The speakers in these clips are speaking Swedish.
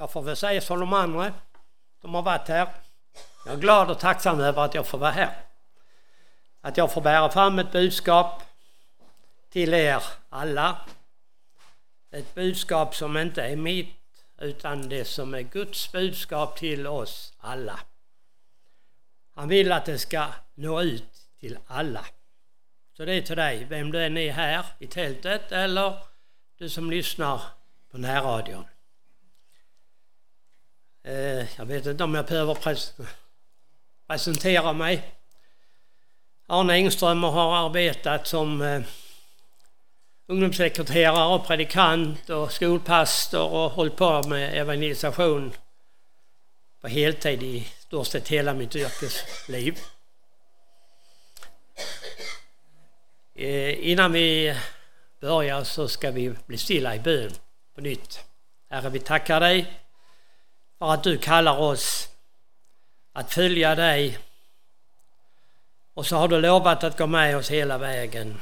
Jag får väl säga som de andra som har varit här. Jag är glad och tacksam över att jag får vara här. Att jag får bära fram ett budskap till er alla. Ett budskap som inte är mitt utan det som är Guds budskap till oss alla. Han vill att det ska nå ut till alla. Så det är till dig, vem du än är här i tältet eller du som lyssnar på närradion. Eh, jag vet inte om jag behöver presentera mig. Arne Engström har arbetat som eh, ungdomssekreterare och predikant och skolpastor och hållit på med evangelisation på heltid i stort sett hela mitt yrkesliv. Eh, innan vi börjar så ska vi bli stilla i bön på nytt. Herre, vi tackar dig för att du kallar oss att följa dig och så har du lovat att gå med oss hela vägen.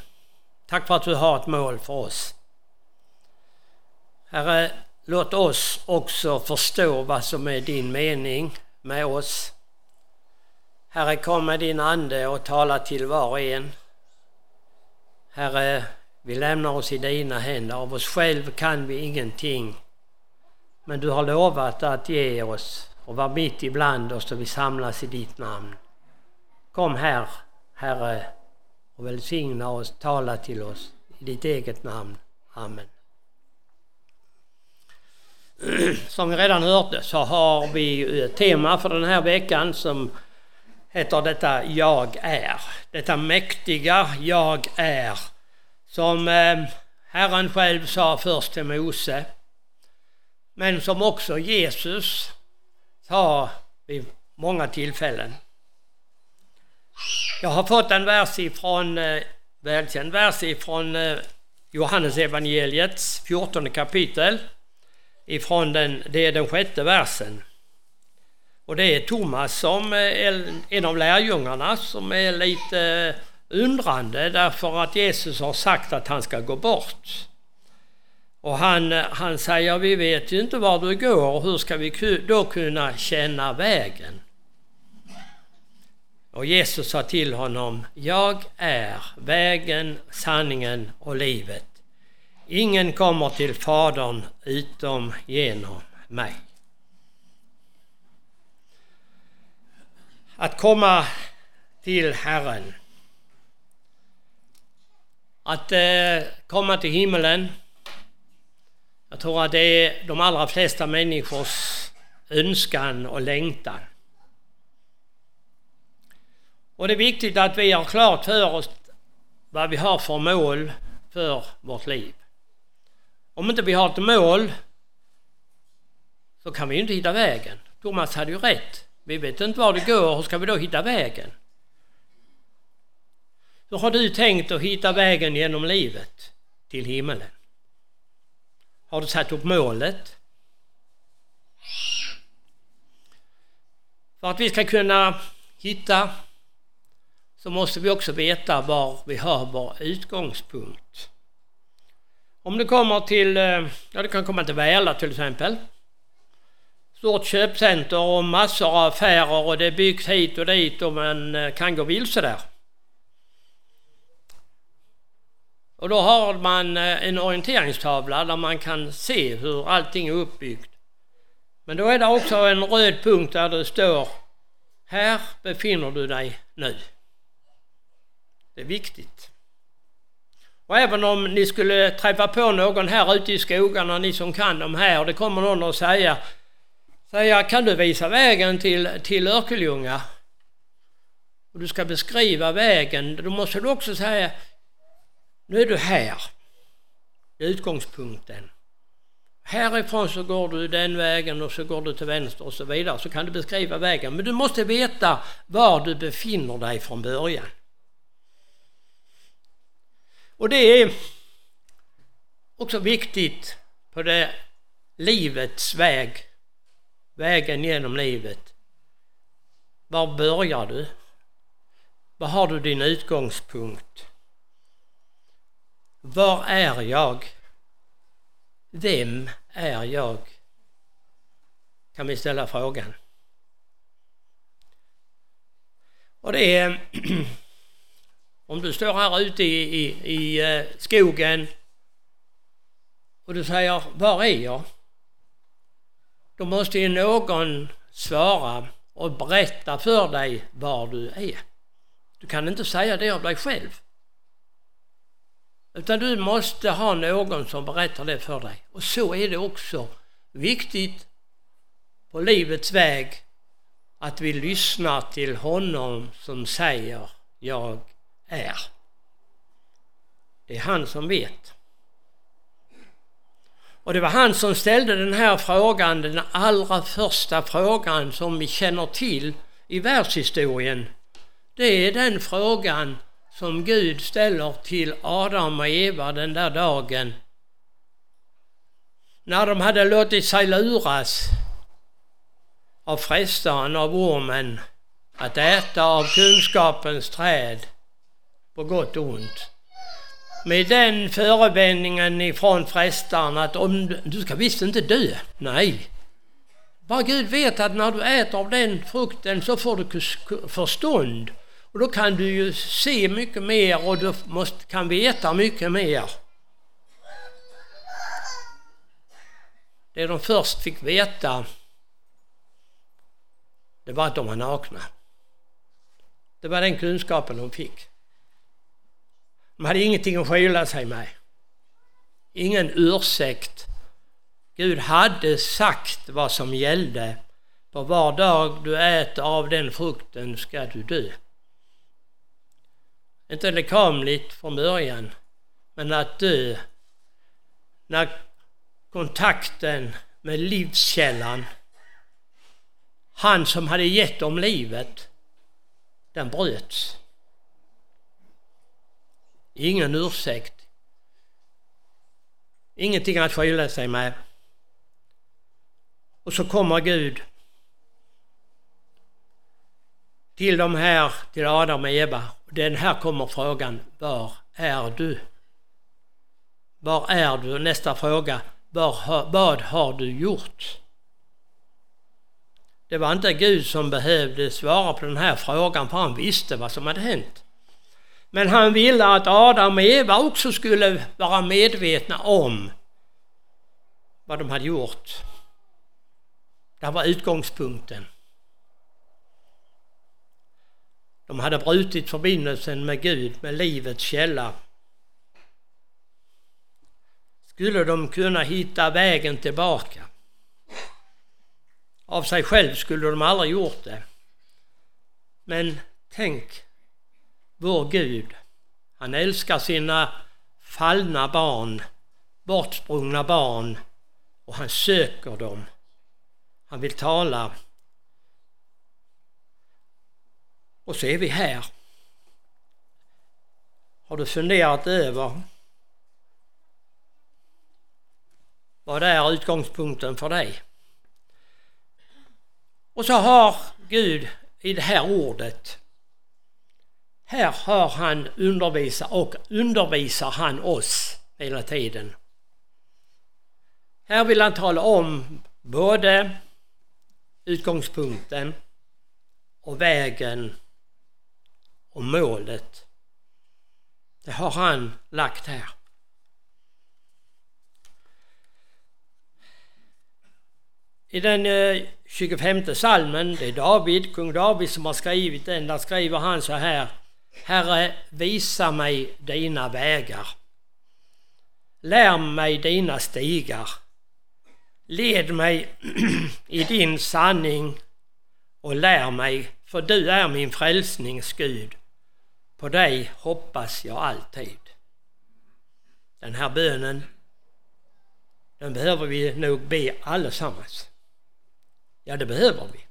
Tack för att du har ett mål för oss. Herre, låt oss också förstå vad som är din mening med oss. Herre, kom med din Ande och tala till var och en. Herre, vi lämnar oss i dina händer. Av oss själv kan vi ingenting. Men du har lovat att ge oss och vara mitt ibland oss då vi samlas i ditt namn. Kom här, Herre, och välsigna oss, tala till oss i ditt eget namn. Amen. Som vi redan hörde så har vi ett tema för den här veckan som heter detta Jag är. Detta mäktiga Jag är som eh, Herren själv sa först till Mose men som också Jesus sa vid många tillfällen. Jag har fått en vers ifrån, eh, välkänd vers ifrån eh, Johannes evangeliets 14 kapitel. Ifrån den, det är den sjätte versen. Och det är Thomas som eh, är en av lärjungarna som är lite undrande därför att Jesus har sagt att han ska gå bort. Och han, han säger, vi vet ju inte var du går, hur ska vi då kunna känna vägen? Och Jesus sa till honom, jag är vägen, sanningen och livet. Ingen kommer till Fadern utom genom mig. Att komma till Herren. Att eh, komma till himmelen. Jag tror att det är de allra flesta människors önskan och längtan. Och det är viktigt att vi har klart för oss vad vi har för mål för vårt liv. Om inte vi har ett mål så kan vi ju inte hitta vägen. Thomas hade ju rätt. Vi vet inte var det går, hur ska vi då hitta vägen? Hur har du tänkt att hitta vägen genom livet till himmelen? Har du satt upp målet? För att vi ska kunna hitta så måste vi också veta var vi har vår utgångspunkt. Om det kommer till, eh, ja det kan komma till Väla till exempel. Stort köpcenter och massor av affärer och det byggs hit och dit och man eh, kan gå vilse där. Och då har man eh, en orienteringstavla där man kan se hur allting är uppbyggt. Men då är det också en röd punkt där det står Här befinner du dig nu. Det är viktigt. Och även om ni skulle träffa på någon här ute i skogarna, ni som kan de här, och det kommer någon och säga, säga kan du visa vägen till, till Örkelljunga? Och du ska beskriva vägen, då måste du också säga, nu är du här. Det är utgångspunkten. Härifrån så går du den vägen och så går du till vänster och så vidare, så kan du beskriva vägen. Men du måste veta var du befinner dig från början. Och det är också viktigt på det livets väg, vägen genom livet. Var börjar du? Var har du din utgångspunkt? Var är jag? Vem är jag? kan vi ställa frågan. Och det är om du står här ute i, i, i eh, skogen och du säger var är jag? Då måste ju någon svara och berätta för dig var du är. Du kan inte säga det av dig själv. Utan du måste ha någon som berättar det för dig. Och så är det också viktigt på livets väg att vi lyssnar till honom som säger jag är. Det är han som vet. Och det var han som ställde den här frågan, den allra första frågan som vi känner till i världshistorien. Det är den frågan som Gud ställer till Adam och Eva den där dagen. När de hade låtit sig luras av frestaren, av ormen, att äta av kunskapens träd på gott och ont med den förevändningen ifrån frestaren att om du ska visst inte dö. Nej. Bara Gud vet att när du äter av den frukten så får du förstånd. Och då kan du ju se mycket mer och du måste, kan veta mycket mer. Det de först fick veta det var att de var nakna. Det var den kunskapen de fick. De hade ingenting att skylla sig med. Ingen ursäkt. Gud hade sagt vad som gällde. På var dag du äter av den frukten ska du dö. Inte lekamligt från början, men att dö när kontakten med livskällan, han som hade gett dem livet, den bröts. Ingen ursäkt. Ingenting att skylla sig med. Och så kommer Gud till de här, till Adam och Eva. Den här kommer frågan, var är du? Var är du? Nästa fråga, var, vad har du gjort? Det var inte Gud som behövde svara på den här frågan för han visste vad som hade hänt. Men han ville att Adam och Eva också skulle vara medvetna om vad de hade gjort. Det var utgångspunkten. De hade brutit förbindelsen med Gud, med livets källa. Skulle de kunna hitta vägen tillbaka? Av sig själv skulle de aldrig gjort det. Men tänk vår Gud, han älskar sina fallna barn, bortsprungna barn och han söker dem. Han vill tala. Och så är vi här. Har du funderat över vad är utgångspunkten för dig? Och så har Gud i det här ordet här har han undervisat och undervisar han oss hela tiden. Här vill han tala om både utgångspunkten och vägen och målet. Det har han lagt här. I den eh, 25 salmen, det är David, kung David som har skrivit den, där skriver han så här Herre, visa mig dina vägar. Lär mig dina stigar. Led mig i din sanning och lär mig, för du är min frälsnings Gud. På dig hoppas jag alltid. Den här bönen, den behöver vi nog be allesammans. Ja, det behöver vi.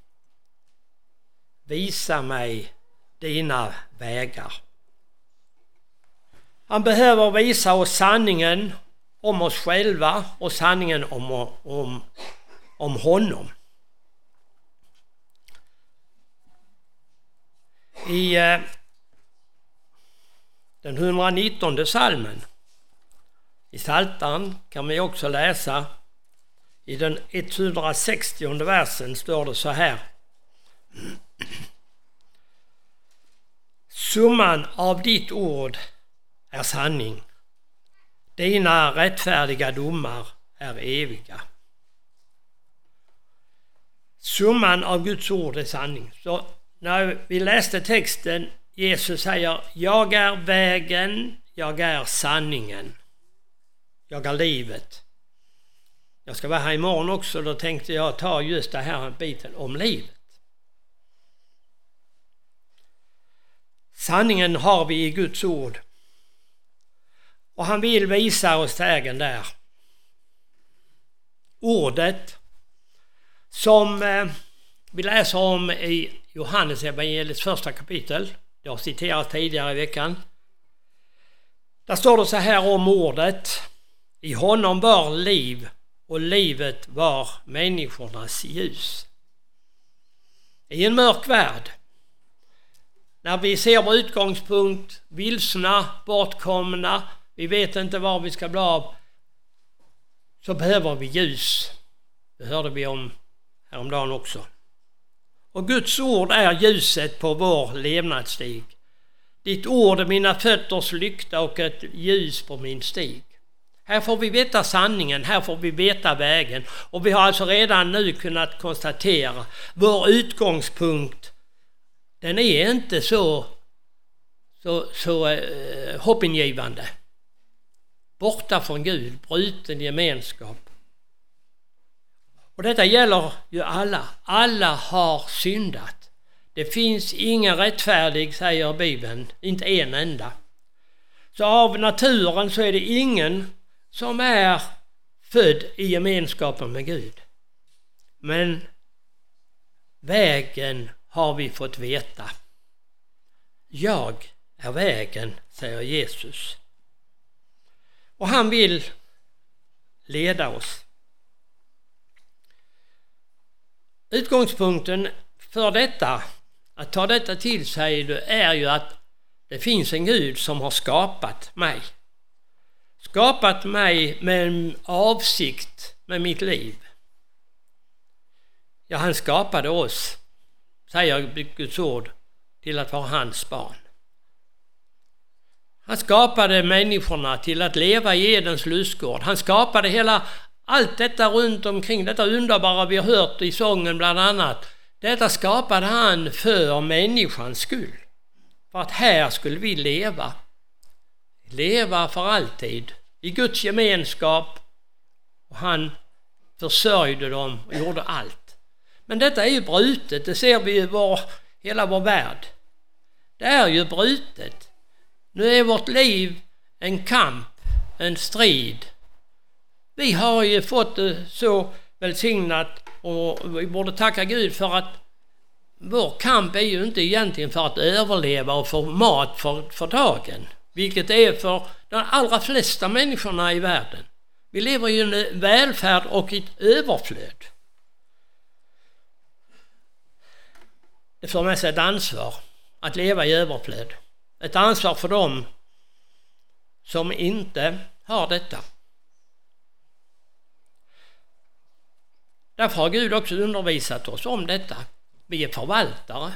Visa mig dina vägar. Han behöver visa oss sanningen om oss själva och sanningen om, om, om honom. I eh, den 119 salmen i Saltan kan vi också läsa I den 160 versen står det så här. Summan av ditt ord är sanning. Dina rättfärdiga domar är eviga. Summan av Guds ord är sanning. Så när vi läste texten, Jesus säger Jag är vägen, jag är sanningen, jag är livet. Jag ska vara här imorgon också, då tänkte jag ta just den här biten om livet. Sanningen har vi i Guds ord. Och han vill visa oss vägen där. Ordet som eh, vi läser om i Johannes evangeliets första kapitel. Jag har tidigare i veckan. Där står det så här om ordet. I honom var liv och livet var människornas ljus. I en mörk värld, när vi ser vår utgångspunkt vilsna, bortkomna, vi vet inte var vi ska bli av, så behöver vi ljus. Det hörde vi om häromdagen också. Och Guds ord är ljuset på vår levnadsstig. Ditt ord är mina fötters lykta och ett ljus på min stig. Här får vi veta sanningen, här får vi veta vägen. Och vi har alltså redan nu kunnat konstatera vår utgångspunkt, den är inte så, så, så eh, hoppingivande. Borta från Gud, bruten gemenskap. Och detta gäller ju alla. Alla har syndat. Det finns ingen rättfärdig, säger Bibeln, inte en enda. Så av naturen så är det ingen som är född i gemenskapen med Gud. Men vägen har vi fått veta. Jag är vägen, säger Jesus. Och han vill leda oss. Utgångspunkten för detta, att ta detta till sig, är ju att det finns en Gud som har skapat mig. Skapat mig med en avsikt med mitt liv. Ja, han skapade oss, säger Guds ord, till att vara hans barn. Han skapade människorna till att leva i Edens lustgård. Han skapade hela allt detta runt omkring, detta underbara vi har hört i sången bland annat. Detta skapade han för människans skull. För att här skulle vi leva. Leva för alltid i Guds gemenskap. Och han försörjde dem och gjorde allt. Men detta är ju brutet, det ser vi i vår, hela vår värld. Det är ju brutet. Nu är vårt liv en kamp, en strid. Vi har ju fått det så välsignat och vi borde tacka Gud för att vår kamp är ju inte egentligen för att överleva och få mat för, för dagen. Vilket det är för de allra flesta människorna i världen. Vi lever ju i en välfärd och i ett överflöd. Det för med sig ett ansvar att leva i överflöd. Ett ansvar för dem som inte har detta. Därför har Gud också undervisat oss om detta. Vi är förvaltare.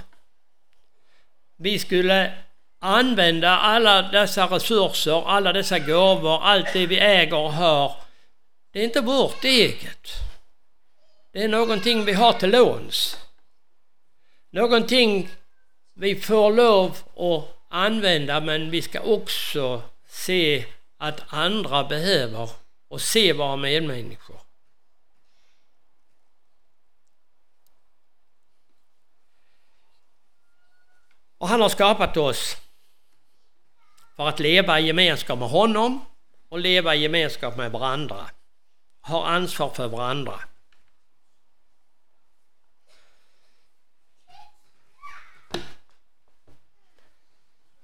Vi skulle använda alla dessa resurser, alla dessa gåvor, allt det vi äger och har. Det är inte vårt eget. Det är någonting vi har till låns. Någonting vi får lov att använda men vi ska också se att andra behöver och se våra medmänniskor. Och han har skapat oss för att leva i gemenskap med honom och leva i gemenskap med varandra. Ha ansvar för varandra.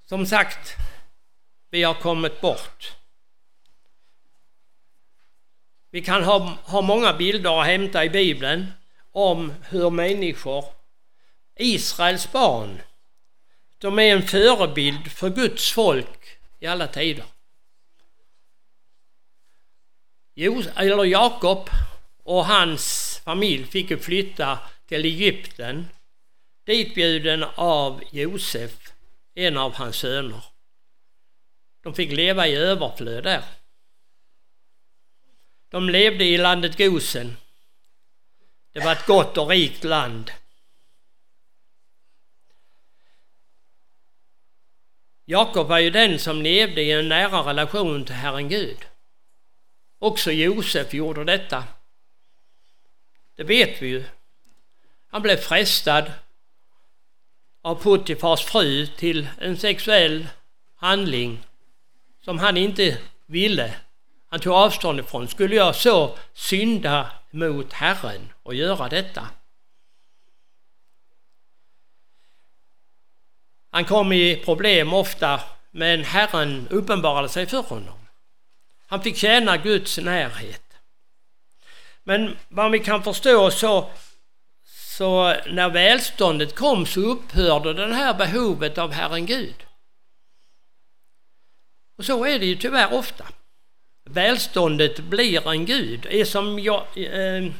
Som sagt, vi har kommit bort. Vi kan ha, ha många bilder att hämta i Bibeln om hur människor, Israels barn, de är en förebild för Guds folk i alla tider. Eller Jakob och hans familj fick ju flytta till Egypten ditbjuden av Josef, en av hans söner. De fick leva i överflöd där. De levde i landet Gosen. Det var ett gott och rikt land. Jakob var ju den som levde i en nära relation till Herren Gud. Också Josef gjorde detta. Det vet vi ju. Han blev frestad av Puttifars fru till en sexuell handling som han inte ville. Han tog avstånd ifrån. Skulle jag så synda mot Herren och göra detta? Han kom i problem ofta men Herren uppenbarade sig för honom. Han fick känna Guds närhet. Men vad vi kan förstå så, så när välståndet kom så upphörde det här behovet av Herren Gud. Och så är det ju tyvärr ofta. Välståndet blir en gud. Det är som jag, eh,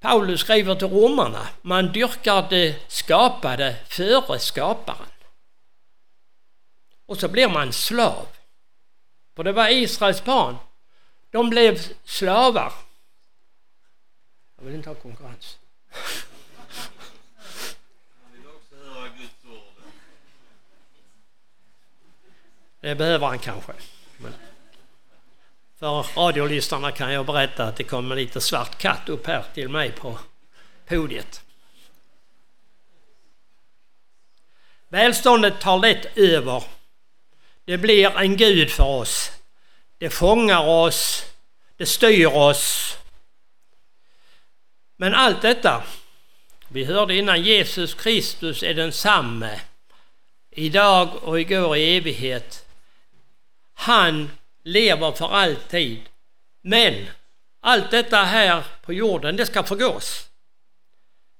Paulus skriver till romarna, man dyrkar det skapade före skaparen. Och så blir man slav. För det var Israels barn. De blev slavar. Jag vill inte ha konkurrens. Det behöver han kanske. För radiolyssnarna kan jag berätta att det kom en liten svart katt upp här till mig på podiet. Välståndet tar lätt över. Det blir en gud för oss. Det fångar oss, det styr oss. Men allt detta, vi hörde innan Jesus Kristus är densamme idag och igår i evighet. Han lever för alltid. Men allt detta här på jorden, det ska förgås.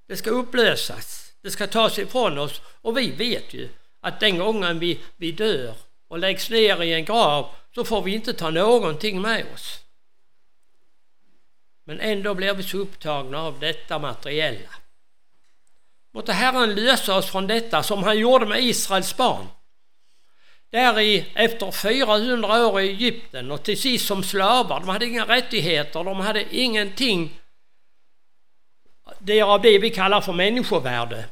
Det ska upplösas. Det ska tas ifrån oss. Och vi vet ju att den gången vi, vi dör och läggs ner i en grav så får vi inte ta någonting med oss. Men ändå blir vi så upptagna av detta materiella. Måtte Herren lösa oss från detta som han gjorde med Israels barn. Där i, efter 400 år i Egypten och till sist som slavar. De hade inga rättigheter, de hade ingenting. Det är av det vi kallar för människovärde.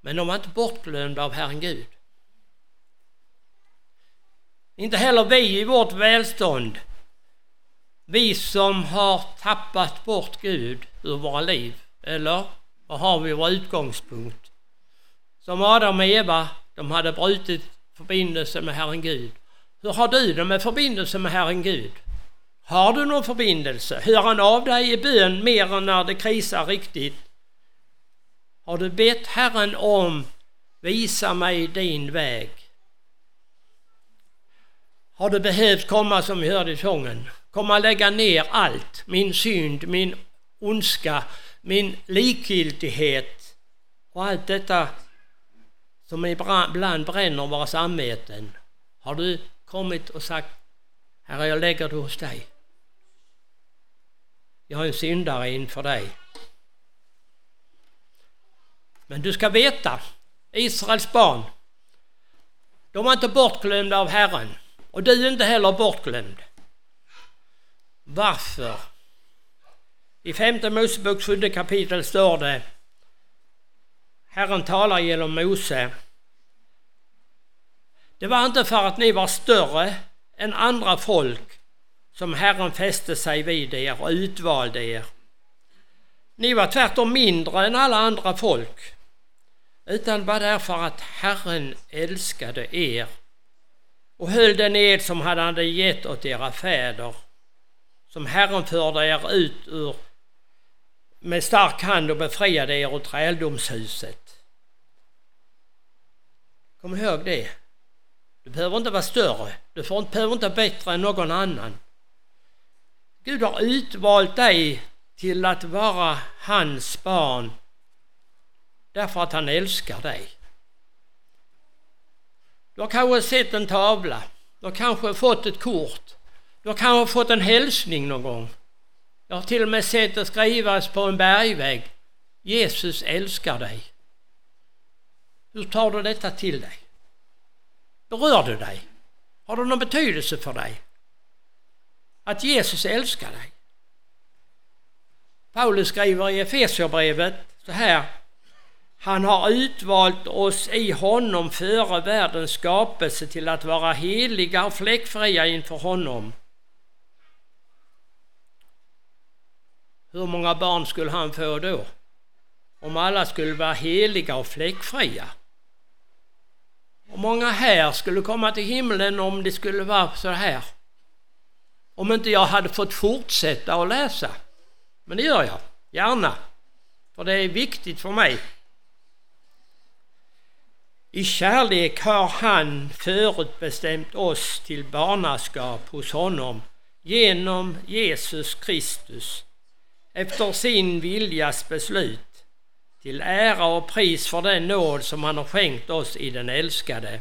Men de var inte bortglömda av Herren Gud. Inte heller vi i vårt välstånd. Vi som har tappat bort Gud ur våra liv. Eller vad har vi vår utgångspunkt? Som Adam och Eva, de hade brutit förbindelsen med Herren Gud. Hur har du det med förbindelsen med Herren Gud? Har du någon förbindelse? Hör han av dig i bön mer än när det krisar riktigt? Har du bett Herren om visa mig din väg? Har du behövt komma som vi hörde i sången? Komma lägga ner allt, min synd, min ondska, min likgiltighet och allt detta som ibland bränner våra samveten. Har du kommit och sagt Herre, jag lägger det hos dig. Jag är en syndare inför dig. Men du ska veta, Israels barn, de var inte bortglömda av Herren. Och du är inte heller bortglömd. Varför? I femte Moseboks sjunde kapitel står det Herren talar genom Mose. Det var inte för att ni var större än andra folk som Herren fäste sig vid er och utvalde er. Ni var tvärtom mindre än alla andra folk, utan var därför att Herren älskade er och höll den ed som han hade gett åt era fäder, som Herren förde er ut ur med stark hand och befriade er ur träldomshuset. Kom ihåg det. Du behöver inte vara större. Du behöver inte vara bättre än någon annan. Gud har utvalt dig till att vara hans barn därför att han älskar dig. Du har kanske sett en tavla. Du har kanske fått ett kort Du har kanske fått en hälsning någon gång. Jag har till och med sett det skrivas på en bergvägg. Jesus älskar dig. Hur tar du detta till dig? Berör det dig? Har det någon betydelse för dig? Att Jesus älskar dig? Paulus skriver i Efesierbrevet så här. Han har utvalt oss i honom före världens skapelse till att vara heliga och fläckfria inför honom. Hur många barn skulle han få då? Om alla skulle vara heliga och fläckfria. Och många här skulle komma till himlen om det skulle vara så här. Om inte jag hade fått fortsätta att läsa. Men det gör jag, gärna. För det är viktigt för mig. I kärlek har han förutbestämt oss till barnaskap hos honom genom Jesus Kristus efter sin viljas beslut till ära och pris för den nåd som han har skänkt oss i den älskade.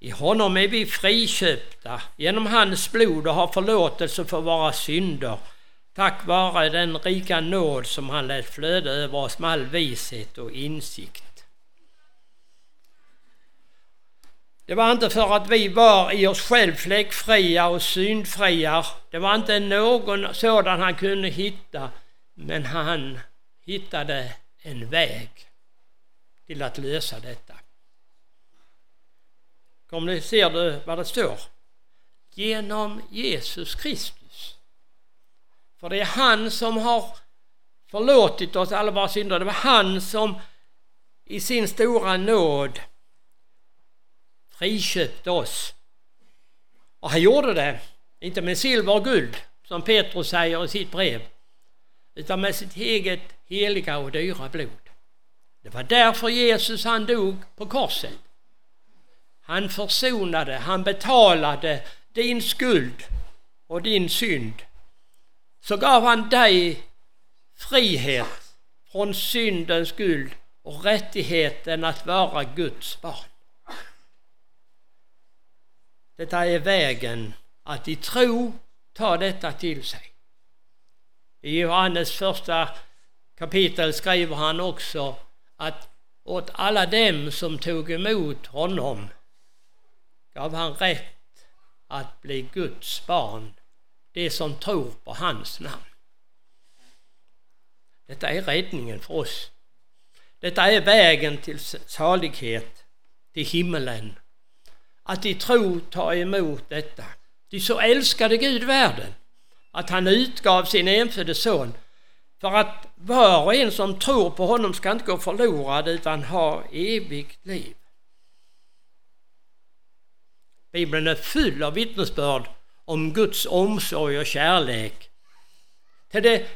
I honom är vi friköpta genom hans blod och har förlåtelse för våra synder tack vare den rika nåd som han lät flöda över oss med all vishet och insikt. Det var inte för att vi var i oss själv fläckfria och syndfria. Det var inte någon sådan han kunde hitta. Men han hittade en väg till att lösa detta. Kommunicerar ser du vad det står? Genom Jesus Kristus. För det är han som har förlåtit oss alla våra synder. Det var han som i sin stora nåd friköpte oss. Och han gjorde det, inte med silver och guld, som Petrus säger i sitt brev, utan med sitt eget heliga och dyra blod. Det var därför Jesus han dog på korset. Han försonade, han betalade din skuld och din synd. Så gav han dig frihet från syndens skuld och rättigheten att vara Guds barn. Detta är vägen att i tro ta detta till sig. I Johannes första kapitel skriver han också att åt alla dem som tog emot honom gav han rätt att bli Guds barn, det som tror på hans namn. Detta är räddningen för oss. Detta är vägen till salighet, till himmelen att i tro ta emot detta. Ty så älskade Gud världen att han utgav sin enfödde son för att var och en som tror på honom ska inte gå förlorad utan ha evigt liv. Bibeln är full av vittnesbörd om Guds omsorg och kärlek. Till det,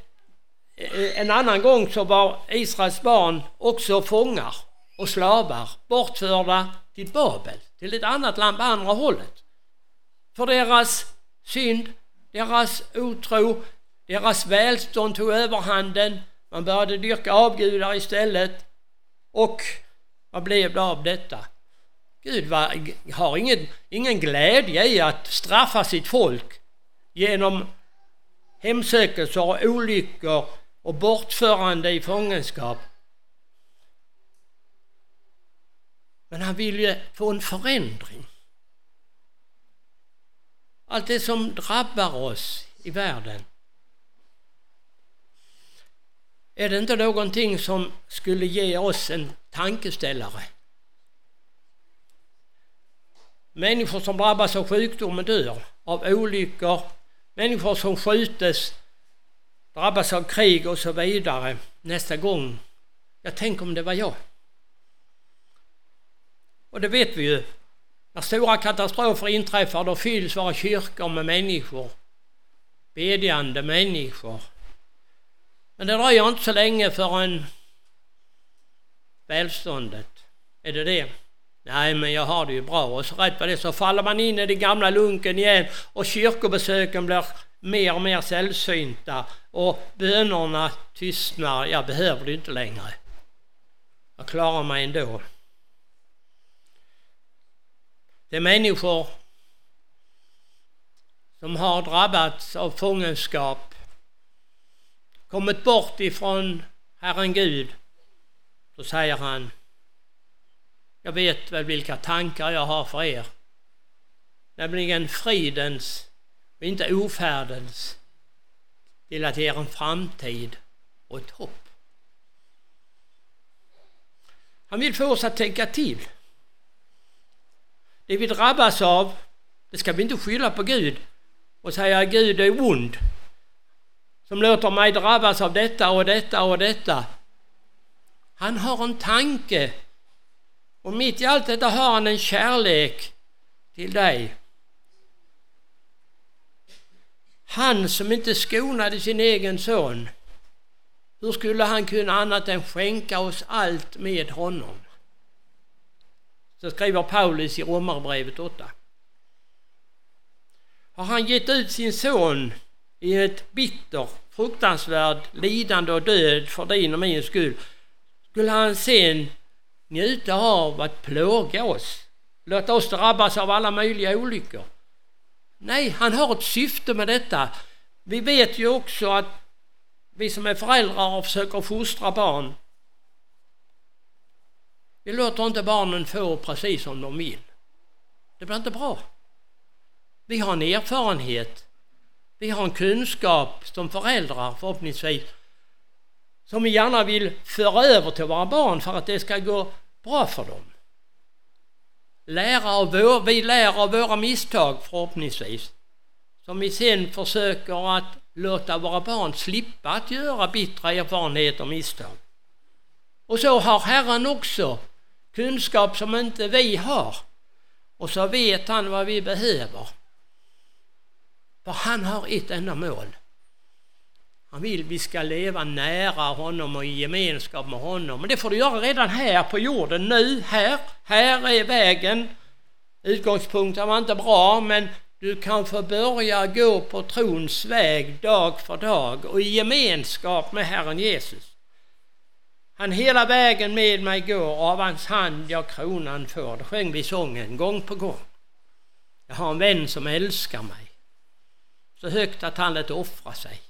eh, en annan gång så var Israels barn också fångar och slavar bortförda till Babel till ett annat land på andra hållet. För deras synd, deras otro, deras välstånd tog överhanden. Man började dyrka avgudar istället. Och vad blev det av detta? Gud var, har ingen, ingen glädje i att straffa sitt folk genom hemsökelser och olyckor och bortförande i fångenskap. Men han vill ju få en förändring. Allt det som drabbar oss i världen. Är det inte någonting som skulle ge oss en tankeställare? Människor som drabbas av sjukdom och dör, av olyckor, människor som skjutes, drabbas av krig och så vidare. Nästa gång, jag tänker om det var jag. Och det vet vi ju. När stora katastrofer inträffar då fylls våra kyrkor med människor. Bedjande människor. Men det dröjer inte så länge förrän välståndet, är det det? Nej, men jag har det ju bra. Och så rätt vad det så faller man in i den gamla lunken igen och kyrkobesöken blir mer och mer sällsynta och bönerna tystnar. Jag behöver det inte längre. Jag klarar mig ändå. Det är människor som har drabbats av fångenskap, kommit bort ifrån Herren Gud, så säger han jag vet väl vilka tankar jag har för er. Nämligen fridens och inte ofärdens till att ge er en framtid och ett hopp. Han vill få oss att tänka till. Det vi drabbas av, det ska vi inte skylla på Gud och säga att Gud är ond som låter mig drabbas av detta och detta och detta. Han har en tanke och mitt i allt detta har han en kärlek till dig. Han som inte skonade sin egen son, hur skulle han kunna annat än skänka oss allt med honom? Så skriver Paulus i Romarbrevet 8. Har han gett ut sin son i ett bitter, fruktansvärt lidande och död för din och min skull, skulle han sen njuta av att plåga oss, låta oss drabbas av alla möjliga olyckor. Nej, han har ett syfte med detta. Vi vet ju också att vi som är föräldrar och försöker fostra barn, vi låter inte barnen få precis som de vill. Det blir inte bra. Vi har en erfarenhet, vi har en kunskap som föräldrar förhoppningsvis som vi gärna vill föra över till våra barn för att det ska gå bra för dem. Lära av vår, vi lär av våra misstag förhoppningsvis. Som vi sen försöker att låta våra barn slippa att göra bittra erfarenheter och misstag. Och så har Herren också kunskap som inte vi har. Och så vet han vad vi behöver. För han har ett enda mål. Han vill vi ska leva nära honom och i gemenskap med honom. Men det får du göra redan här på jorden, nu, här. Här är vägen. Utgångspunkten var inte bra, men du kan få börja gå på trons väg dag för dag och i gemenskap med Herren Jesus. Han hela vägen med mig går, av hans hand jag kronan får. Det sjöng vi sången gång på gång. Jag har en vän som älskar mig så högt att han lät offra sig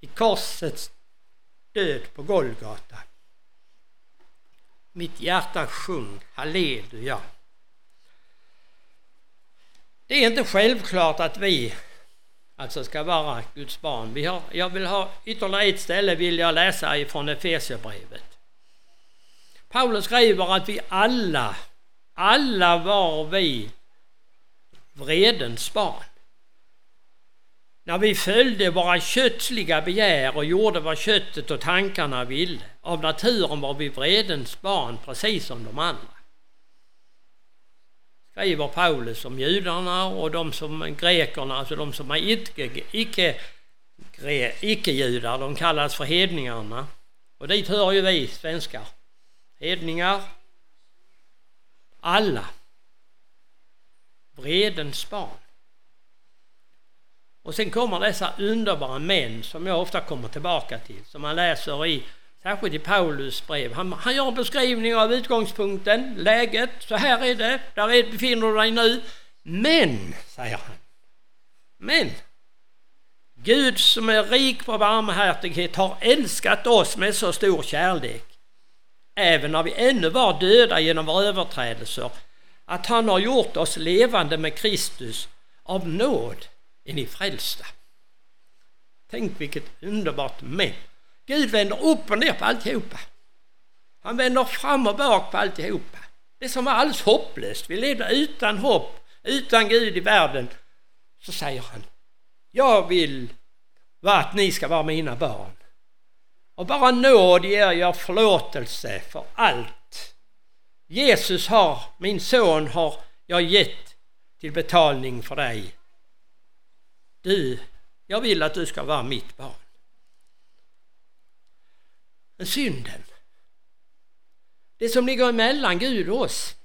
i korsets död på Golgata. Mitt hjärta sjung halleluja. Det är inte självklart att vi alltså ska vara Guds barn. Vi har, jag vill ha ytterligare ett ställe vill jag läsa ifrån Efesierbrevet. Paulus skriver att vi alla, alla var vi vredens barn. När vi följde våra kötsliga begär och gjorde vad köttet och tankarna ville. Av naturen var vi vredens barn precis som de andra. Skriver Paulus om judarna och de som grekerna, alltså de som är icke, icke, icke-judar, de kallas för hedningarna. Och dit hör ju vi svenskar. Hedningar. Alla. Vredens barn. Och sen kommer dessa underbara män som jag ofta kommer tillbaka till, som man läser i, särskilt i Paulus brev. Han, han gör en beskrivning av utgångspunkten, läget, så här är det, där är, befinner du dig nu. Men, säger han, men Gud som är rik på barmhärtighet har älskat oss med så stor kärlek, även när vi ännu var döda genom våra överträdelser, att han har gjort oss levande med Kristus av nåd är ni frälsta. Tänk vilket underbart men. Gud vänder upp och ner på alltihopa. Han vänder fram och bak på alltihopa. Det som var alldeles hopplöst, vi levde utan hopp, utan Gud i världen. Så säger han, jag vill att ni ska vara mina barn. Och bara nåd ger jag förlåtelse för allt. Jesus har, min son har jag gett till betalning för dig. Du, jag vill att du ska vara mitt barn. Men synden, det som ligger emellan Gud och oss,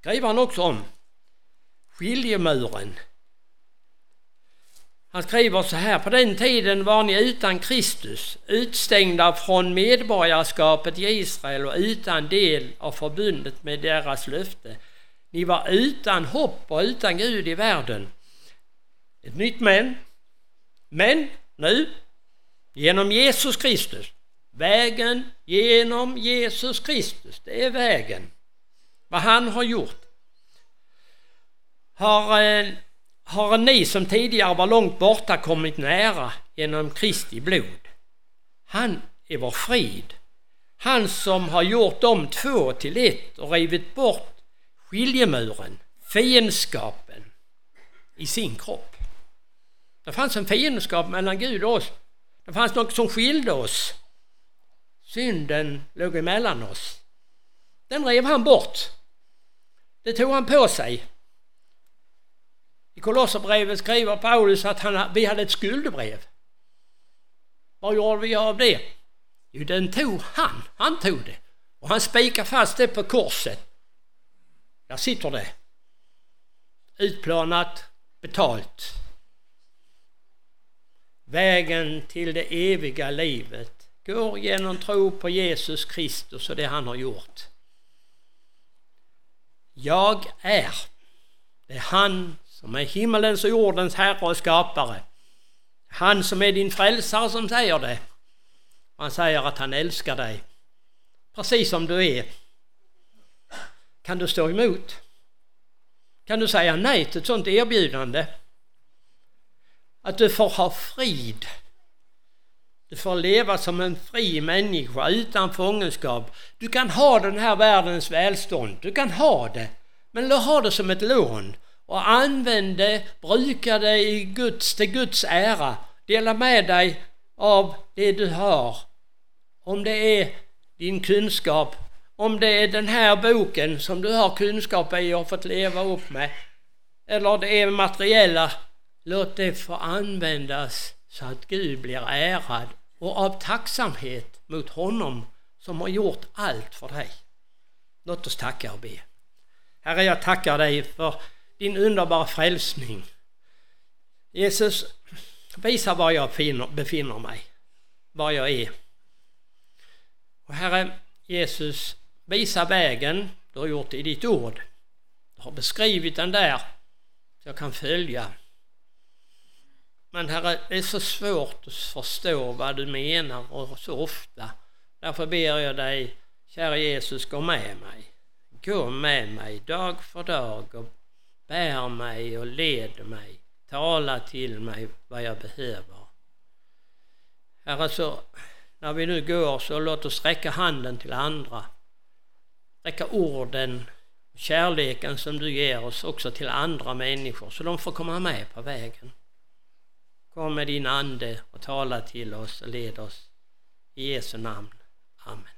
skriver han också om. Skiljemuren. Han skriver så här, på den tiden var ni utan Kristus, utstängda från medborgarskapet i Israel och utan del av förbundet med deras löfte. Ni var utan hopp och utan Gud i världen. Ett nytt men. Men nu, genom Jesus Kristus. Vägen genom Jesus Kristus, det är vägen. Vad han har gjort. Har, eh, har ni som tidigare var långt borta kommit nära genom Kristi blod. Han är vår frid. Han som har gjort de två till ett och rivit bort skiljemuren, fiendskapen i sin kropp. Det fanns en fiendskap mellan Gud och oss. Det fanns något som skilde oss. Synden låg emellan oss. Den rev han bort. Det tog han på sig. I Kolosserbrevet skriver Paulus att han, vi hade ett skuldebrev. Vad gjorde vi av det? Jo, den tog han. Han tog det. Och han spikade fast det på korset. Där sitter det. Utplanat, betalt. Vägen till det eviga livet går genom tro på Jesus Kristus och det han har gjort. Jag är. Det är han som är himmelens och jordens herre och skapare. Han som är din frälsare som säger det. Han säger att han älskar dig. Precis som du är. Kan du stå emot? Kan du säga nej till ett sådant erbjudande? Att du får ha frid. Du får leva som en fri människa utan fångenskap. Du kan ha den här världens välstånd. Du kan ha det. Men ha det som ett lån och använd det, bruka det i Guds, till Guds ära. Dela med dig av det du har. Om det är din kunskap, om det är den här boken som du har kunskap i och fått leva upp med, eller det är materiella, låt det få användas så att Gud blir ärad och av tacksamhet mot honom som har gjort allt för dig. Låt oss tacka och be. Herre, jag tackar dig för din underbara frälsning. Jesus, visa var jag befinner mig, var jag är. Och Herre Jesus, visa vägen du har gjort i ditt ord. Du har beskrivit den där så jag kan följa. Men Herre, det är så svårt att förstå vad du menar och så ofta. Därför ber jag dig, kära Jesus, gå med mig. Gå med mig dag för dag och bär mig och led mig. Tala till mig vad jag behöver. Herre, så när vi nu går så låt oss räcka handen till andra. Räcka orden, kärleken som du ger oss också till andra människor så de får komma med på vägen. Kom med din Ande och tala till oss och led oss. I Jesu namn. Amen.